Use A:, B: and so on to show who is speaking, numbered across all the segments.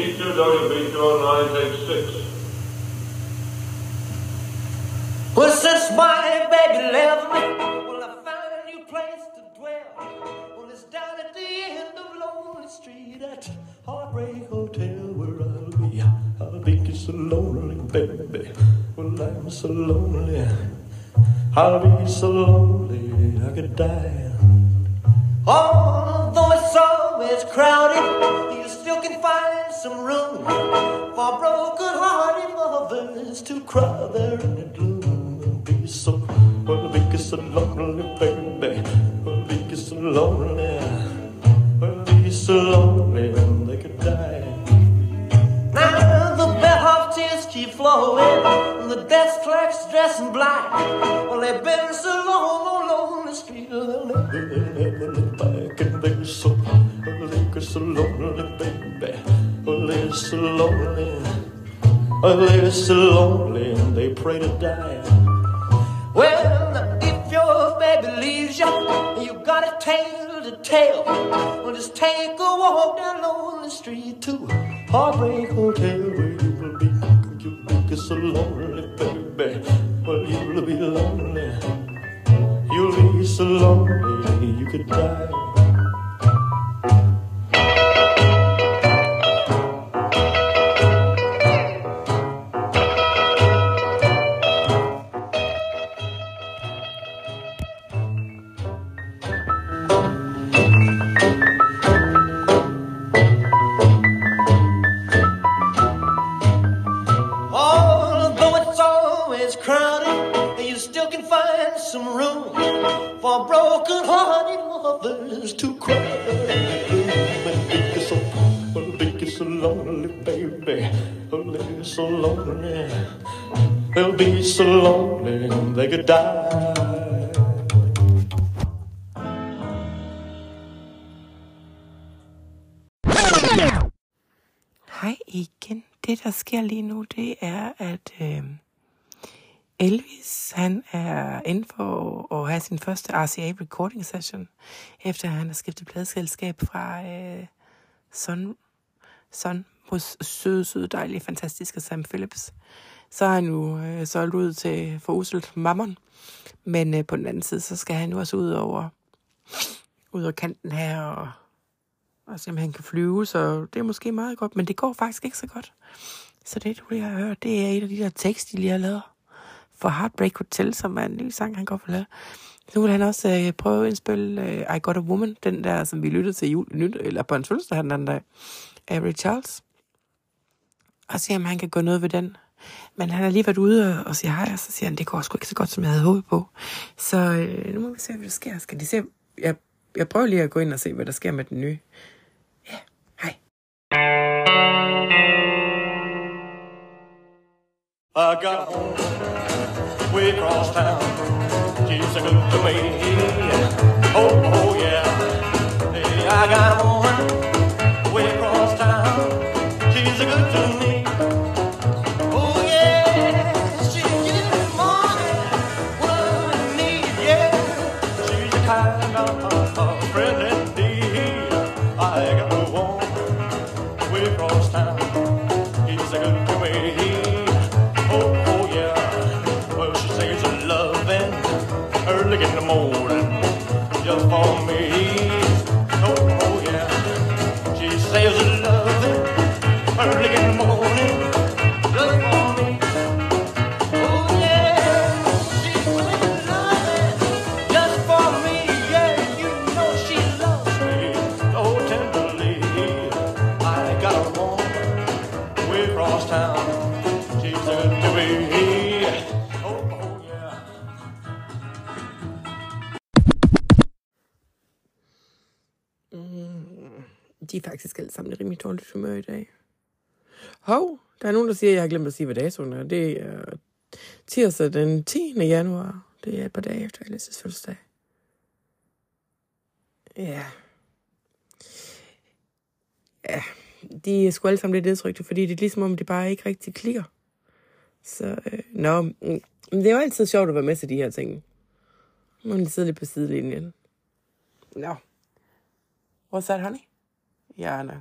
A: T2WB 209, take six.
B: Well, since my baby left me, well, I found a new place to dwell. Well, it's down at the end of Lonely Street at Heartbreak Hotel where I'll be. I'll be so lonely, baby. Well, I'm so lonely. I'll be so lonely I could die. Although it's always crowded, you can find some room for broken-hearted lovers to cry there in the gloom and be so, well, be so lonely, baby. Well, be so lonely. Well, be so lonely when they could die. Now the bellhop tears keep flowing, and the desk clerks dressed in black. Well, they've been so long on lonely street, they'll never, never look so lonely, baby. Well, they're so lonely. Well, they're so lonely, and they pray to die. Well, if your baby leaves you, you got a tale to tell. Well, just take a walk down lonely street to Heartbreak Hotel where you will be. You'll be so lonely, baby. Well, you'll be lonely. You'll be so lonely you could die. Some room for broken-hearted lovers to cry. And be so, well, be so lonely, baby. Well, they're so lonely. They'll be so lonely they could die.
C: Hej igen. Det, der sker lige nu, det er, at øh, Elvis, han er inde for at have sin første RCA recording session, efter han har skiftet pladselskab fra øh, Sun, Sun hos søde, søde, dejlige, fantastiske Sam Phillips. Så er han nu øh, solgt ud til for uselt mammon. Men øh, på den anden side, så skal han jo også ud over, ud over kanten her og og se om han kan flyve, så det er måske meget godt, men det går faktisk ikke så godt. Så det, du lige har hørt, det er et af de der tekster, de lige har lavet for Heartbreak Hotel, som er en ny sang, han går for lave. Nu vil han også øh, prøve at indspille øh, I Got a Woman, den der, som vi lyttede til jul, nyt, eller på en fødselsdag den anden dag, af Ray Charles. Og se, om han kan gå noget ved den. Men han har lige været ude og sige hej, og så siger han, det går sgu ikke så godt, som jeg havde håbet på. Så øh, nu må vi se, hvad der sker. Skal de se? Jeg, jeg prøver lige at gå ind og se, hvad der sker med den nye. Ja, hej.
B: I got a home way across town. She's a good me. Oh, oh yeah. Hey, I got a me. Oh, oh yeah.
C: De er faktisk alle sammen i rimelig dårligt humør i dag. Hov, der er nogen, der siger, at jeg har glemt at sige, hvad datoen er. Det er øh, tirsdag den 10. januar. Det er et par dage efter Alices fødselsdag. Ja. Ja, de er sgu alle sammen lidt nedtrykte, fordi det er ligesom om, det bare ikke rigtig klikker. Så, øh, nå, mm, men det er jo altid sjovt at være med til de her ting. Må lige sidde lidt på sidelinjen. Nå. What's that, honey? Yeah, I know.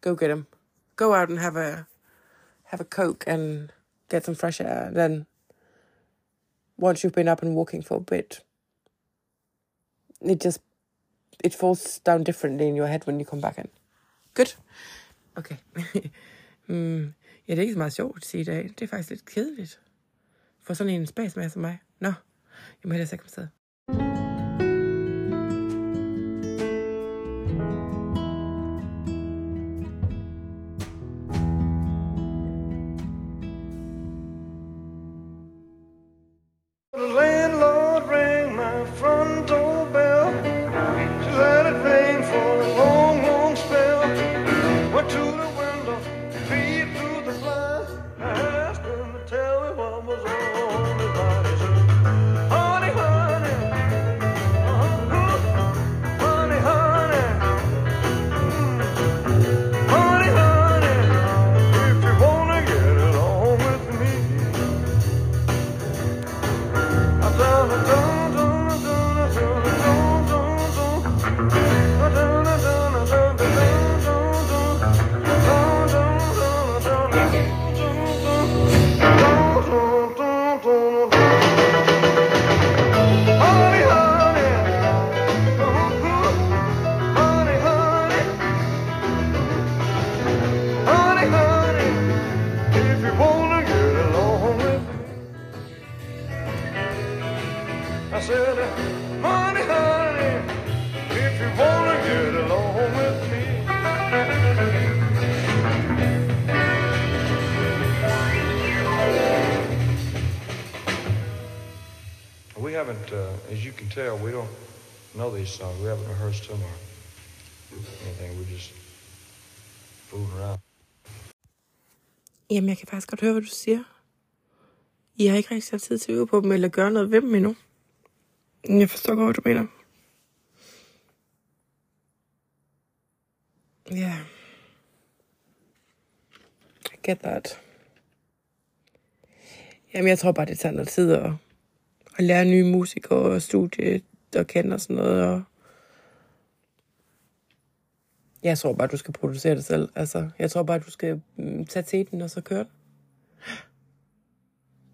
C: Go get him. go out and have a have a coke and get some fresh air. Then once you've been up and walking for a bit, it just it falls down differently in your head when you come back in. Good. Okay. mm, ja, det er ikke så meget sjovt at sige i dag. Det er faktisk lidt kedeligt. For sådan en spasmager som mig. Nå, jeg må hellere sætte mig
B: said, honey, honey, if you wanna get along with me. We haven't, uh, as you can tell, we don't know these songs. We haven't rehearsed them or anything. We're just fooling around.
C: Jamen, jeg kan faktisk godt høre, hvad du siger. I har ikke rigtig haft tid til at øve på dem, eller gøre noget ved dem endnu. Mm, jeg forstår godt, hvad du mener. Ja. Yeah. I get that. Jamen, jeg tror bare, det tager noget tid at, at lære nye musikere og studie og kende og sådan noget. Og jeg tror bare, du skal producere det selv. Altså, jeg tror bare, du skal mm, tage teten og så køre den.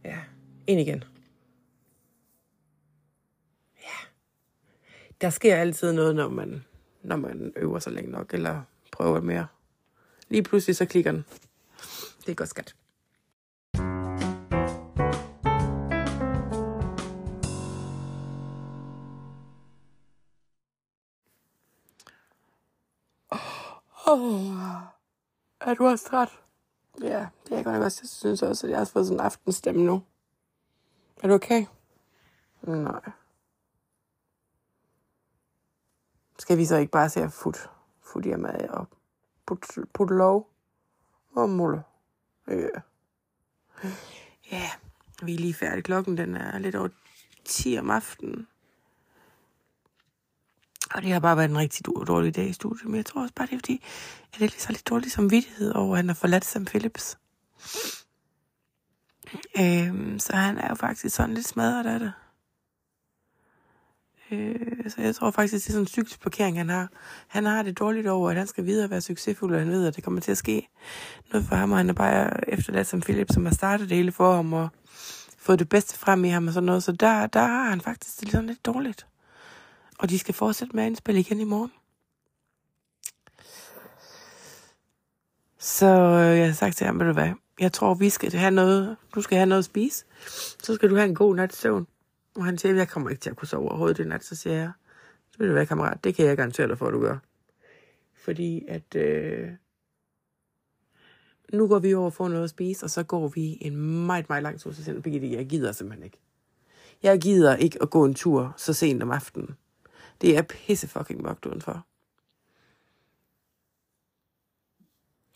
C: Ja, ind igen. Der sker altid noget, når man, når man øver sig længe nok, eller prøver mere. Lige pludselig så klikker den. Det er godt skat. Oh, er du også træt? Ja, det er jeg godt nok også. Jeg synes også, at jeg har fået sådan en aftenstemme nu. Er du okay? Nej. Skal vi så ikke bare se at fut, fut hjemme af og put, put lov og mulle? Ja. Ja, vi er lige færdige. Klokken den er lidt over 10 om aftenen. Og det har bare været en rigtig dårlig dag i studiet, men jeg tror også bare, det er fordi, at det er så lidt dårlig samvittighed over, at han har forladt Sam Phillips. Øhm, så han er jo faktisk sådan lidt smadret af det. Øh, så jeg tror faktisk, det er sådan en psykisk blokering, han har. Han har det dårligt over, at han skal videre være succesfuld, og han ved, at det kommer til at ske noget for ham, og han er bare efterladt som Philip, som har startet det hele for ham, og fået det bedste frem i ham og sådan noget. Så der, der har han faktisk det sådan lidt dårligt. Og de skal fortsætte med at indspille igen i morgen. Så øh, jeg har sagt til ham, ved du hvad, jeg tror, vi skal have noget, du skal have noget at spise. Så skal du have en god nat søvn. Og han siger, jeg kommer ikke til at kunne sove overhovedet i nat. Så siger jeg, så ved du være kammerat, det kan jeg garantere dig for, at du gør. Fordi at øh, nu går vi over og får noget at spise, og så går vi en meget, meget lang tur. til siger Birgitte, jeg gider simpelthen ikke. Jeg gider ikke at gå en tur så sent om aftenen. Det er pisse fucking mørkt udenfor.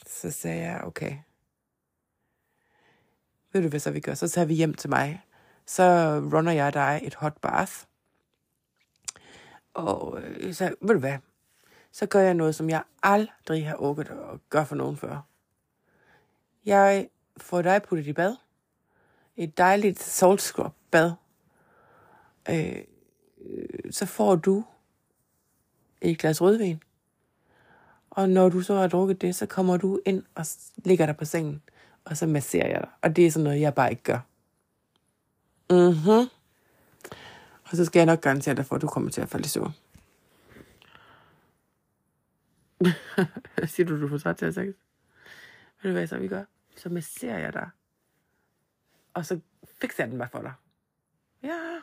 C: Så sagde jeg, okay. Ved du hvad så vi gør? Så tager vi hjem til mig. Så runner jeg dig et hot bath. Og øh, så, ved du hvad? Så gør jeg noget, som jeg aldrig har orket at gøre for nogen før. Jeg får dig puttet i bad. Et dejligt salt scrub bad. Øh, så får du et glas rødvin. Og når du så har drukket det, så kommer du ind og ligger der på sengen, og så masserer jeg dig. Og det er sådan noget, jeg bare ikke gør. Mhm. Og så skal jeg nok garantere dig for, at du kommer til at falde i søvn. Siger du, du får træt til at sex? Ved du hvad så vi gør? Så masserer jeg dig. Og så fikser jeg den bare for dig. Ja.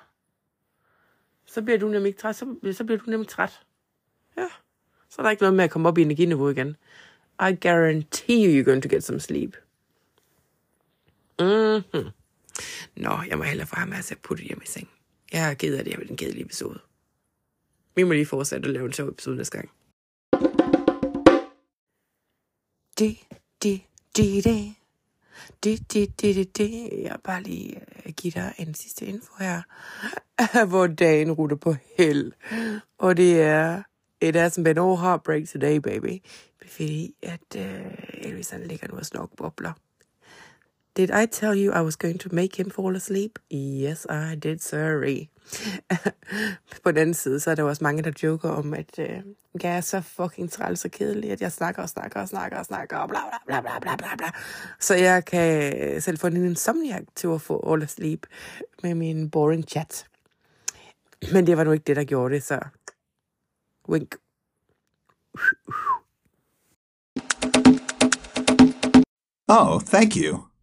C: Så bliver du nemlig ikke træt. Så, så bliver du nemlig træt. Ja. Så er der ikke noget med at komme op i energiniveau igen. I guarantee you you're going to get some sleep. Mm-hmm. Nå, jeg må hellere få ham med at putte hjem i seng. Jeg er ked af det her med den kedelige episode. Vi må lige fortsætte at lave en sjov episode næste gang. Det, det, det, det. Det, det, det, det, det. Jeg bare lige øh, give dig en sidste info her, hvor dagen rutter på held. Og det er, it hasn't been all heartbreak today, baby. Fordi at uh, Elvis han ligger nu og snorkbobler. Did I tell you I was going to make him fall asleep? Yes, I did, sorry. På den anden side, så er der jo også mange, der joker om, at øh, jeg er så fucking træls og kedelig, at jeg snakker og snakker og snakker og snakker og bla bla bla bla bla bla bla. Så jeg kan øh, selv få en insomniac til at få all asleep med min boring chat. Men det var nu ikke det, der gjorde det, så wink.
D: Oh, thank you.